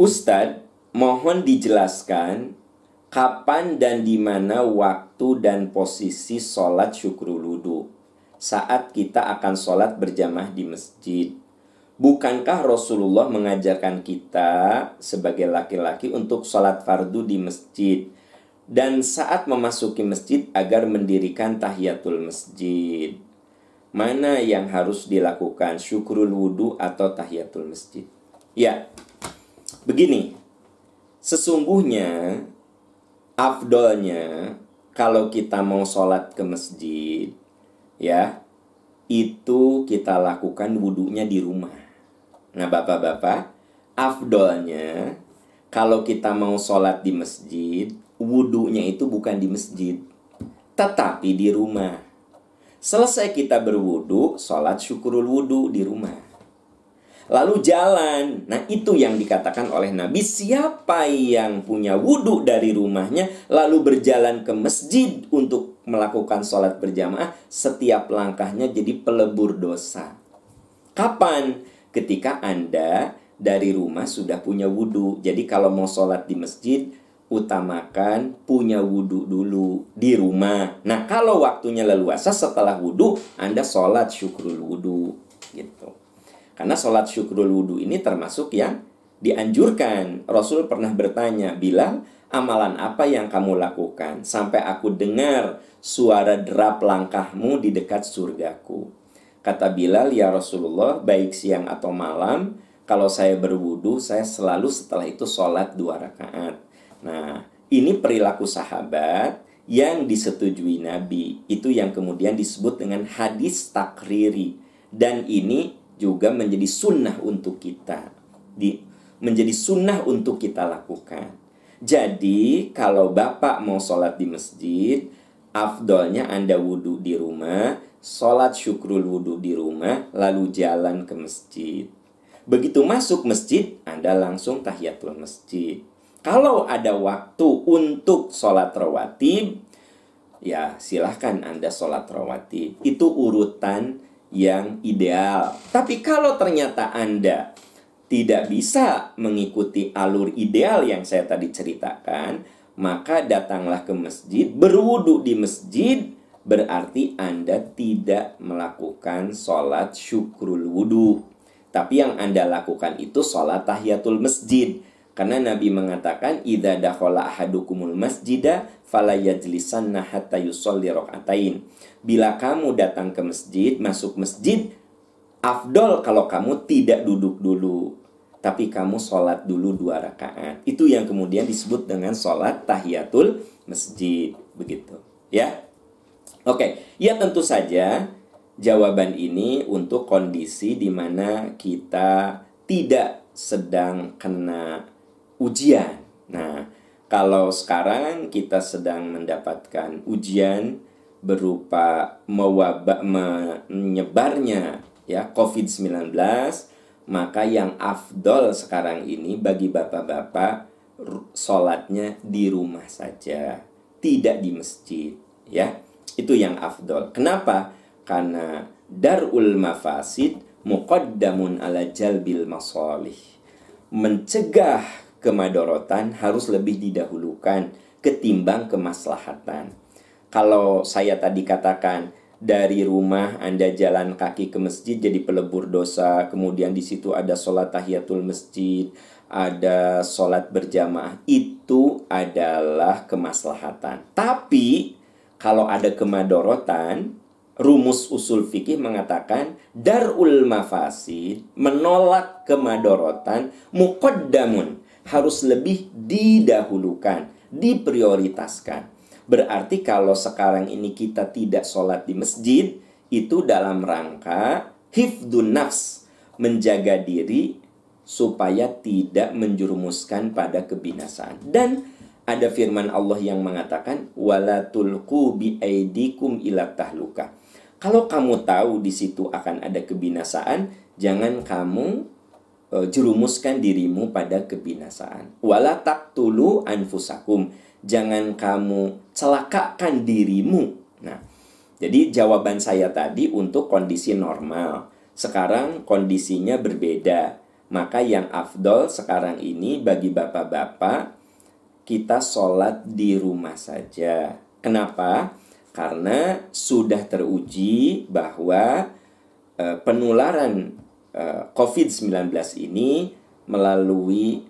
Ustadz, mohon dijelaskan kapan dan di mana waktu dan posisi sholat syukrul wudhu saat kita akan sholat berjamaah di masjid. Bukankah Rasulullah mengajarkan kita sebagai laki-laki untuk sholat fardu di masjid dan saat memasuki masjid agar mendirikan tahiyatul masjid? Mana yang harus dilakukan, syukrul wudhu atau tahiyatul masjid? Ya, begini, sesungguhnya afdolnya kalau kita mau sholat ke masjid, ya, itu kita lakukan wudhunya di rumah. Nah, bapak-bapak, afdolnya kalau kita mau sholat di masjid, wudhunya itu bukan di masjid, tetapi di rumah. Selesai kita berwudhu, sholat syukurul wudhu di rumah. Lalu jalan. Nah itu yang dikatakan oleh Nabi. Siapa yang punya wudhu dari rumahnya lalu berjalan ke masjid untuk melakukan sholat berjamaah. Setiap langkahnya jadi pelebur dosa. Kapan? ketika Anda dari rumah sudah punya wudhu. Jadi kalau mau sholat di masjid, utamakan punya wudhu dulu di rumah. Nah kalau waktunya leluasa setelah wudhu, Anda sholat syukrul wudhu. Gitu. Karena sholat syukrul wudhu ini termasuk yang dianjurkan. Rasul pernah bertanya, bilang, amalan apa yang kamu lakukan? Sampai aku dengar suara derap langkahmu di dekat surgaku. Kata Bilal, ya Rasulullah, baik siang atau malam, kalau saya berwudu, saya selalu setelah itu sholat dua rakaat. Nah, ini perilaku sahabat yang disetujui Nabi. Itu yang kemudian disebut dengan hadis takriri. Dan ini juga menjadi sunnah untuk kita. Di, menjadi sunnah untuk kita lakukan. Jadi, kalau Bapak mau sholat di masjid, afdolnya Anda wudhu di rumah, sholat syukrul wudhu di rumah, lalu jalan ke masjid. Begitu masuk masjid, Anda langsung tahiyatul masjid. Kalau ada waktu untuk sholat rawatib, ya silahkan Anda sholat rawatib. Itu urutan yang ideal. Tapi kalau ternyata Anda tidak bisa mengikuti alur ideal yang saya tadi ceritakan, maka datanglah ke masjid, berwudu di masjid, berarti Anda tidak melakukan sholat syukrul wudhu. Tapi yang Anda lakukan itu sholat tahiyatul masjid. Karena Nabi mengatakan, Idza dakhala ahadukumul masjida fala yajlisanna hatta yusolli rok'atain. Bila kamu datang ke masjid, masuk masjid, afdol kalau kamu tidak duduk dulu. Tapi kamu sholat dulu dua rakaat. Itu yang kemudian disebut dengan sholat tahiyatul masjid. Begitu. Ya, Oke, ya tentu saja jawaban ini untuk kondisi di mana kita tidak sedang kena ujian. Nah, kalau sekarang kita sedang mendapatkan ujian berupa mewabak menyebarnya ya COVID-19, maka yang afdol sekarang ini bagi bapak-bapak sholatnya di rumah saja, tidak di masjid, ya. Itu yang afdol. Kenapa? Karena darul mafasid muqaddamun ala jalbil masalih. Mencegah kemadorotan harus lebih didahulukan ketimbang kemaslahatan. Kalau saya tadi katakan dari rumah Anda jalan kaki ke masjid jadi pelebur dosa, kemudian di situ ada sholat tahiyatul masjid, ada sholat berjamaah, itu adalah kemaslahatan. Tapi kalau ada kemadorotan, rumus usul fikih mengatakan darul mafasid menolak kemadorotan muqaddamun harus lebih didahulukan, diprioritaskan. Berarti kalau sekarang ini kita tidak sholat di masjid, itu dalam rangka hifdun nafs, menjaga diri supaya tidak menjurumuskan pada kebinasaan. Dan ada firman Allah yang mengatakan wala aidikum ila tahluka. Kalau kamu tahu di situ akan ada kebinasaan, jangan kamu e, jerumuskan dirimu pada kebinasaan. Wala taqtulu anfusakum. Jangan kamu celakakan dirimu. Nah, jadi jawaban saya tadi untuk kondisi normal. Sekarang kondisinya berbeda. Maka yang afdol sekarang ini bagi bapak-bapak kita sholat di rumah saja. Kenapa? Karena sudah teruji bahwa e, penularan COVID-19 ini melalui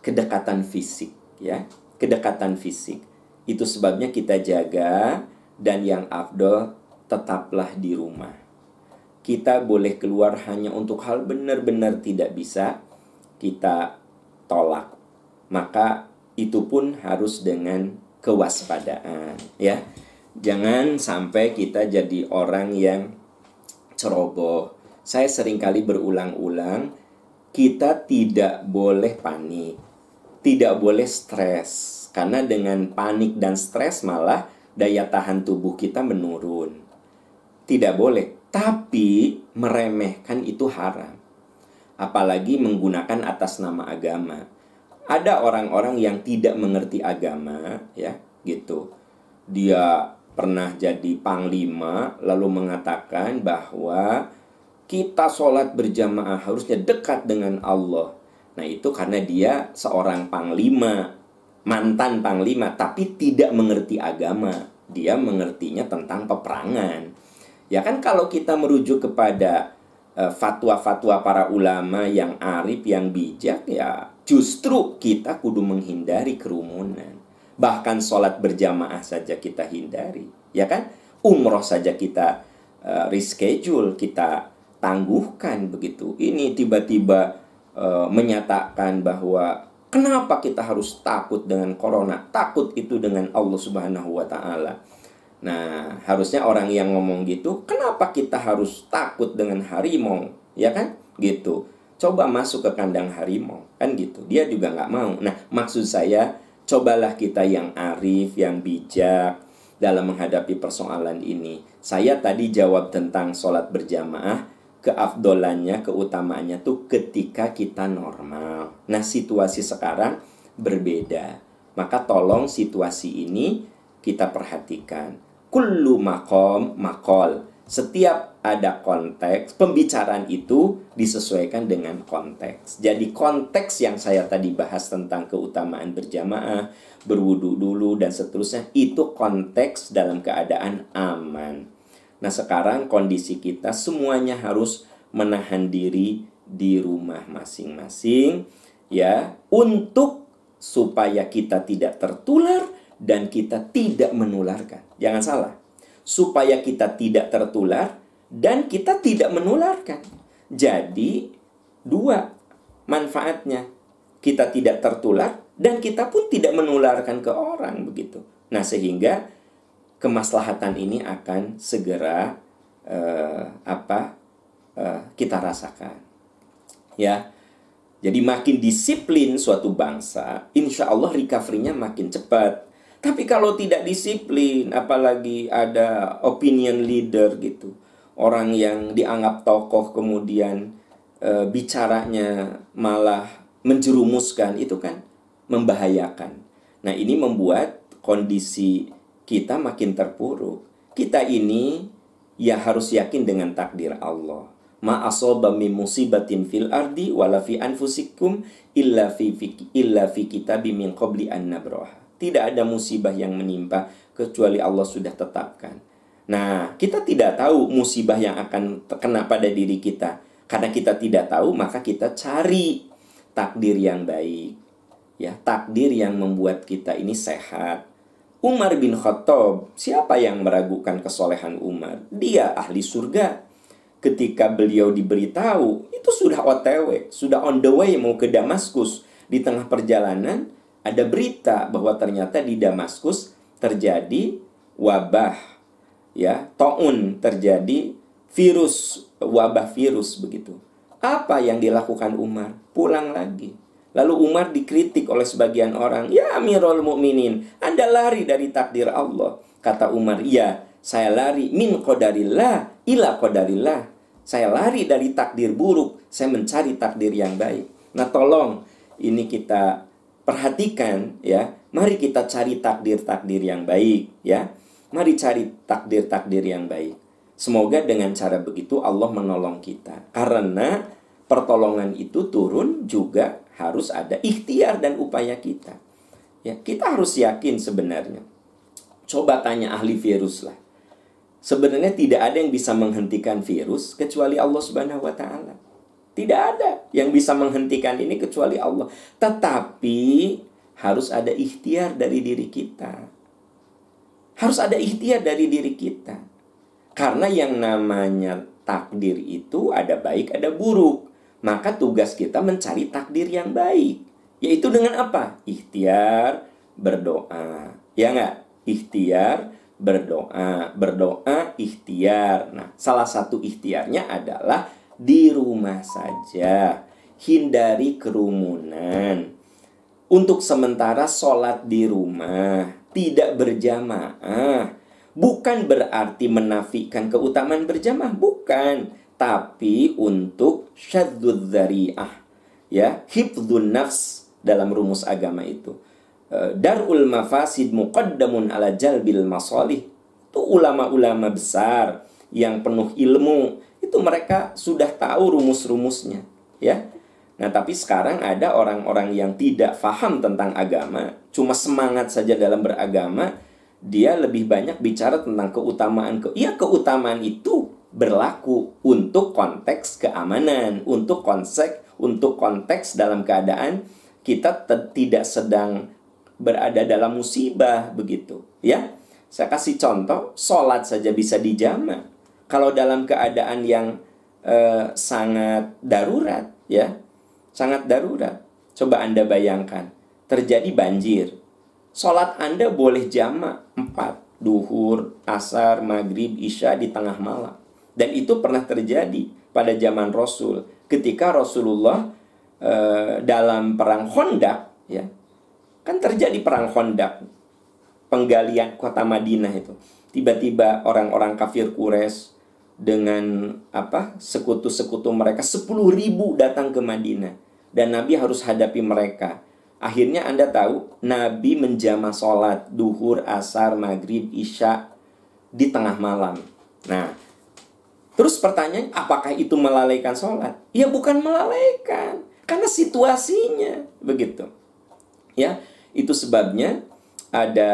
kedekatan fisik ya, kedekatan fisik. Itu sebabnya kita jaga dan yang afdol tetaplah di rumah. Kita boleh keluar hanya untuk hal benar-benar tidak bisa kita tolak. Maka itu pun harus dengan kewaspadaan ya. Jangan sampai kita jadi orang yang ceroboh. Saya sering kali berulang-ulang kita tidak boleh panik, tidak boleh stres. Karena dengan panik dan stres malah daya tahan tubuh kita menurun. Tidak boleh, tapi meremehkan itu haram. Apalagi menggunakan atas nama agama. Ada orang-orang yang tidak mengerti agama, ya, gitu. Dia pernah jadi panglima lalu mengatakan bahwa kita sholat berjamaah harusnya dekat dengan Allah. Nah itu karena dia seorang panglima mantan panglima tapi tidak mengerti agama. Dia mengertinya tentang peperangan. Ya kan kalau kita merujuk kepada uh, fatwa-fatwa para ulama yang arif, yang bijak ya justru kita kudu menghindari kerumunan. Bahkan sholat berjamaah saja kita hindari. Ya kan? Umroh saja kita uh, reschedule, kita tangguhkan begitu. Ini tiba-tiba uh, menyatakan bahwa Kenapa kita harus takut dengan corona? Takut itu dengan Allah Subhanahu wa taala. Nah, harusnya orang yang ngomong gitu, kenapa kita harus takut dengan harimau? Ya kan? Gitu. Coba masuk ke kandang harimau, kan gitu. Dia juga nggak mau. Nah, maksud saya, cobalah kita yang arif, yang bijak dalam menghadapi persoalan ini. Saya tadi jawab tentang sholat berjamaah, keafdolannya, keutamaannya tuh ketika kita normal. Nah, situasi sekarang berbeda. Maka tolong situasi ini kita perhatikan. Kullu makom makol. Setiap ada konteks, pembicaraan itu disesuaikan dengan konteks. Jadi konteks yang saya tadi bahas tentang keutamaan berjamaah, berwudu dulu dan seterusnya, itu konteks dalam keadaan aman Nah, sekarang kondisi kita semuanya harus menahan diri di rumah masing-masing ya untuk supaya kita tidak tertular dan kita tidak menularkan. Jangan salah. Supaya kita tidak tertular dan kita tidak menularkan. Jadi dua manfaatnya. Kita tidak tertular dan kita pun tidak menularkan ke orang begitu. Nah, sehingga kemaslahatan ini akan segera uh, apa uh, kita rasakan. Ya. Jadi makin disiplin suatu bangsa insya Allah recovery-nya makin cepat. Tapi kalau tidak disiplin apalagi ada opinion leader gitu orang yang dianggap tokoh kemudian uh, bicaranya malah menjerumuskan itu kan membahayakan. Nah ini membuat kondisi kita makin terpuruk. Kita ini ya harus yakin dengan takdir Allah. Ma musibatin fil ardi wala fi anfusikum illa fi, illa fi kitabim min qabli an nabraha. Tidak ada musibah yang menimpa kecuali Allah sudah tetapkan. Nah, kita tidak tahu musibah yang akan terkena pada diri kita. Karena kita tidak tahu, maka kita cari takdir yang baik. Ya, takdir yang membuat kita ini sehat, Umar bin Khattab, siapa yang meragukan kesolehan Umar? Dia ahli surga. Ketika beliau diberitahu, itu sudah OTW, sudah on the way mau ke Damaskus. Di tengah perjalanan, ada berita bahwa ternyata di Damaskus terjadi wabah, ya, taun terjadi virus, wabah virus begitu. Apa yang dilakukan Umar? Pulang lagi Lalu Umar dikritik oleh sebagian orang, "Ya Amirul Mukminin, Anda lari dari takdir Allah." Kata Umar, "Ya, saya lari min qadarillah ila qadarillah." Saya lari dari takdir buruk, saya mencari takdir yang baik. Nah, tolong ini kita perhatikan ya. Mari kita cari takdir-takdir yang baik ya. Mari cari takdir-takdir yang baik. Semoga dengan cara begitu Allah menolong kita. Karena pertolongan itu turun juga harus ada ikhtiar dan upaya kita. Ya, kita harus yakin sebenarnya. Coba tanya ahli virus lah. Sebenarnya tidak ada yang bisa menghentikan virus kecuali Allah Subhanahu wa taala. Tidak ada yang bisa menghentikan ini kecuali Allah. Tetapi harus ada ikhtiar dari diri kita. Harus ada ikhtiar dari diri kita. Karena yang namanya takdir itu ada baik, ada buruk. Maka tugas kita mencari takdir yang baik. Yaitu dengan apa? Ikhtiar, berdoa. Ya nggak? Ikhtiar, berdoa. Berdoa, ikhtiar. Nah, salah satu ikhtiarnya adalah di rumah saja. Hindari kerumunan. Untuk sementara sholat di rumah. Tidak berjamaah. Bukan berarti menafikan keutamaan berjamaah. Bukan. Tapi untuk syadzud dzari'ah. Ya, hifdzun nafs dalam rumus agama itu. E, darul mafasid muqaddamun ala jalbil masalih. Itu ulama-ulama besar yang penuh ilmu itu mereka sudah tahu rumus-rumusnya ya nah tapi sekarang ada orang-orang yang tidak paham tentang agama cuma semangat saja dalam beragama dia lebih banyak bicara tentang keutamaan ke ya keutamaan itu berlaku untuk konteks keamanan untuk konsep untuk konteks dalam keadaan kita tidak sedang berada dalam musibah begitu ya. Saya kasih contoh sholat saja bisa dijamak. Kalau dalam keadaan yang eh, sangat darurat ya sangat darurat. Coba anda bayangkan terjadi banjir. Sholat anda boleh jamak empat duhur asar maghrib isya di tengah malam dan itu pernah terjadi pada zaman Rasul. Ketika Rasulullah eh, dalam perang Hondak ya kan terjadi perang Hondak penggalian kota Madinah itu. Tiba-tiba orang-orang kafir Quraisy dengan apa sekutu-sekutu mereka 10 ribu datang ke Madinah. Dan Nabi harus hadapi mereka. Akhirnya anda tahu Nabi menjama sholat duhur asar maghrib isya di tengah malam. Nah terus pertanyaan apakah itu melalaikan sholat? Ya bukan melalaikan karena situasinya. Begitu. Ya itu sebabnya ada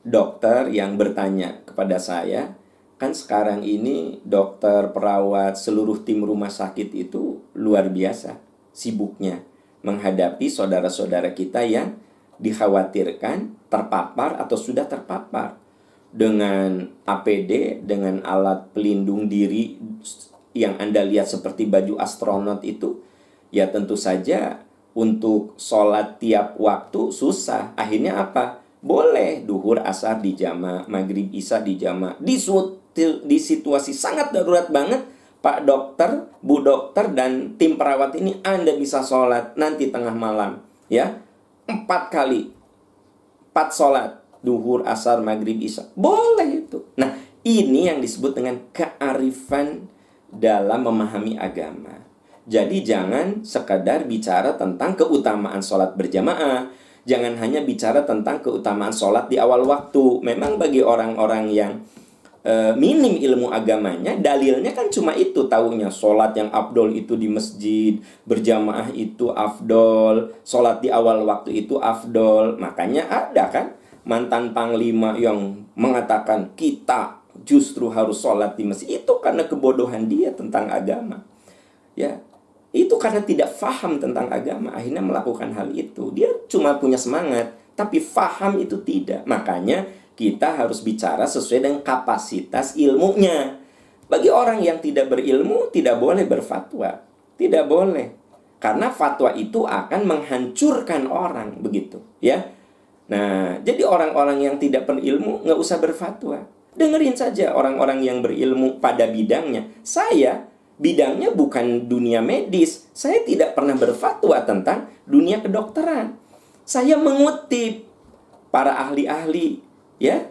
dokter yang bertanya kepada saya kan sekarang ini dokter, perawat, seluruh tim rumah sakit itu luar biasa sibuknya menghadapi saudara-saudara kita yang dikhawatirkan terpapar atau sudah terpapar dengan APD, dengan alat pelindung diri yang Anda lihat seperti baju astronot itu, ya tentu saja untuk sholat tiap waktu susah. Akhirnya apa? Boleh duhur asar di jama, maghrib isya di jama, disut di situasi sangat darurat banget, Pak dokter, Bu dokter, dan tim perawat ini Anda bisa sholat nanti tengah malam. Ya, empat kali. Empat sholat. Duhur, asar, maghrib, isya. Boleh itu. Nah, ini yang disebut dengan kearifan dalam memahami agama. Jadi jangan sekadar bicara tentang keutamaan sholat berjamaah. Jangan hanya bicara tentang keutamaan sholat di awal waktu. Memang bagi orang-orang yang e, minim ilmu agamanya, dalilnya kan cuma itu tahunya sholat yang afdol itu di masjid, berjamaah itu afdol, sholat di awal waktu itu afdol. Makanya ada kan mantan panglima yang mengatakan kita justru harus sholat di masjid itu karena kebodohan dia tentang agama. Ya, itu karena tidak faham tentang agama akhirnya melakukan hal itu. Dia cuma punya semangat, tapi faham itu tidak. Makanya kita harus bicara sesuai dengan kapasitas ilmunya. Bagi orang yang tidak berilmu, tidak boleh berfatwa. Tidak boleh. Karena fatwa itu akan menghancurkan orang, begitu. ya. Nah, jadi orang-orang yang tidak berilmu, nggak usah berfatwa. Dengerin saja orang-orang yang berilmu pada bidangnya. Saya, bidangnya bukan dunia medis. Saya tidak pernah berfatwa tentang dunia kedokteran. Saya mengutip para ahli-ahli ya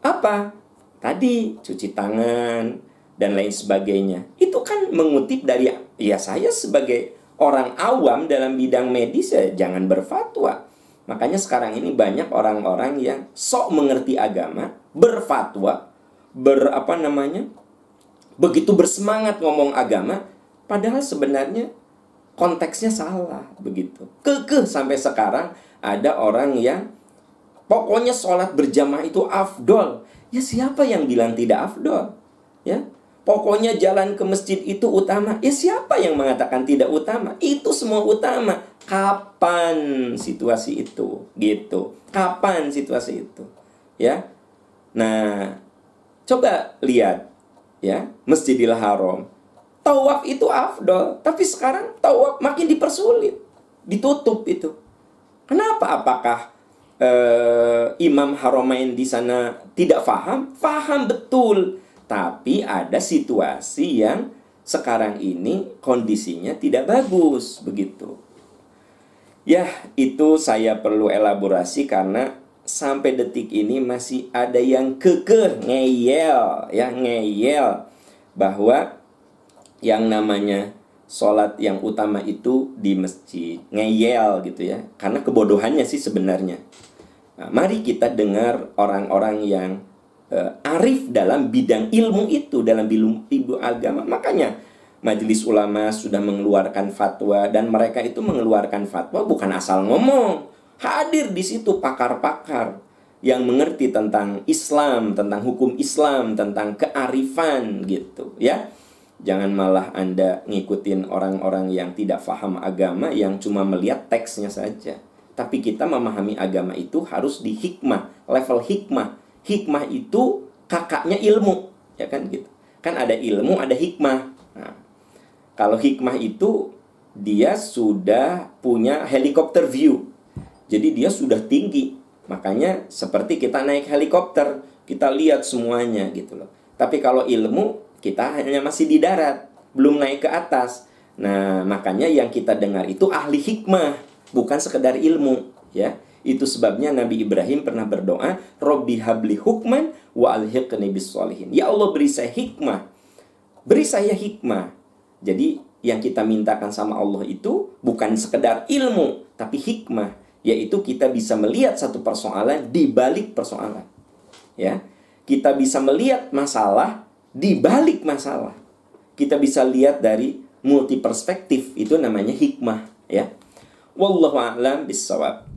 apa tadi cuci tangan dan lain sebagainya itu kan mengutip dari ya saya sebagai orang awam dalam bidang medis ya jangan berfatwa makanya sekarang ini banyak orang-orang yang sok mengerti agama berfatwa ber apa namanya begitu bersemangat ngomong agama padahal sebenarnya konteksnya salah begitu. Kekeh sampai sekarang ada orang yang pokoknya sholat berjamaah itu afdol. Ya siapa yang bilang tidak afdol? Ya, pokoknya jalan ke masjid itu utama. Ya siapa yang mengatakan tidak utama? Itu semua utama. Kapan situasi itu? Gitu. Kapan situasi itu? Ya. Nah, coba lihat ya, Masjidil Haram tawaf itu afdol, tapi sekarang tawaf makin dipersulit, ditutup itu. Kenapa? Apakah uh, Imam Haramain di sana tidak faham? Faham betul, tapi ada situasi yang sekarang ini kondisinya tidak bagus begitu. Ya, itu saya perlu elaborasi karena sampai detik ini masih ada yang kekeh ngeyel ya ngeyel bahwa yang namanya sholat yang utama itu di masjid ngeyel gitu ya karena kebodohannya sih sebenarnya nah, mari kita dengar orang-orang yang arif dalam bidang ilmu itu dalam ilmu ibu agama makanya majelis ulama sudah mengeluarkan fatwa dan mereka itu mengeluarkan fatwa bukan asal ngomong hadir di situ pakar-pakar yang mengerti tentang Islam, tentang hukum Islam, tentang kearifan gitu ya. Jangan malah Anda ngikutin orang-orang yang tidak paham agama yang cuma melihat teksnya saja. Tapi kita memahami agama itu harus di hikmah, level hikmah. Hikmah itu kakaknya ilmu, ya kan gitu. Kan ada ilmu, ada hikmah. Nah, kalau hikmah itu dia sudah punya helikopter view. Jadi dia sudah tinggi. Makanya seperti kita naik helikopter, kita lihat semuanya gitu loh. Tapi kalau ilmu kita hanya masih di darat, belum naik ke atas. Nah, makanya yang kita dengar itu ahli hikmah, bukan sekedar ilmu, ya. Itu sebabnya Nabi Ibrahim pernah berdoa, Robbi habli hukman wa alhiqni bisolihin. Ya Allah beri saya hikmah. Beri saya hikmah. Jadi yang kita mintakan sama Allah itu bukan sekedar ilmu, tapi hikmah. Yaitu kita bisa melihat satu persoalan di balik persoalan. Ya, kita bisa melihat masalah di balik masalah. Kita bisa lihat dari multi perspektif itu namanya hikmah ya. Wallahu a'lam bissawab.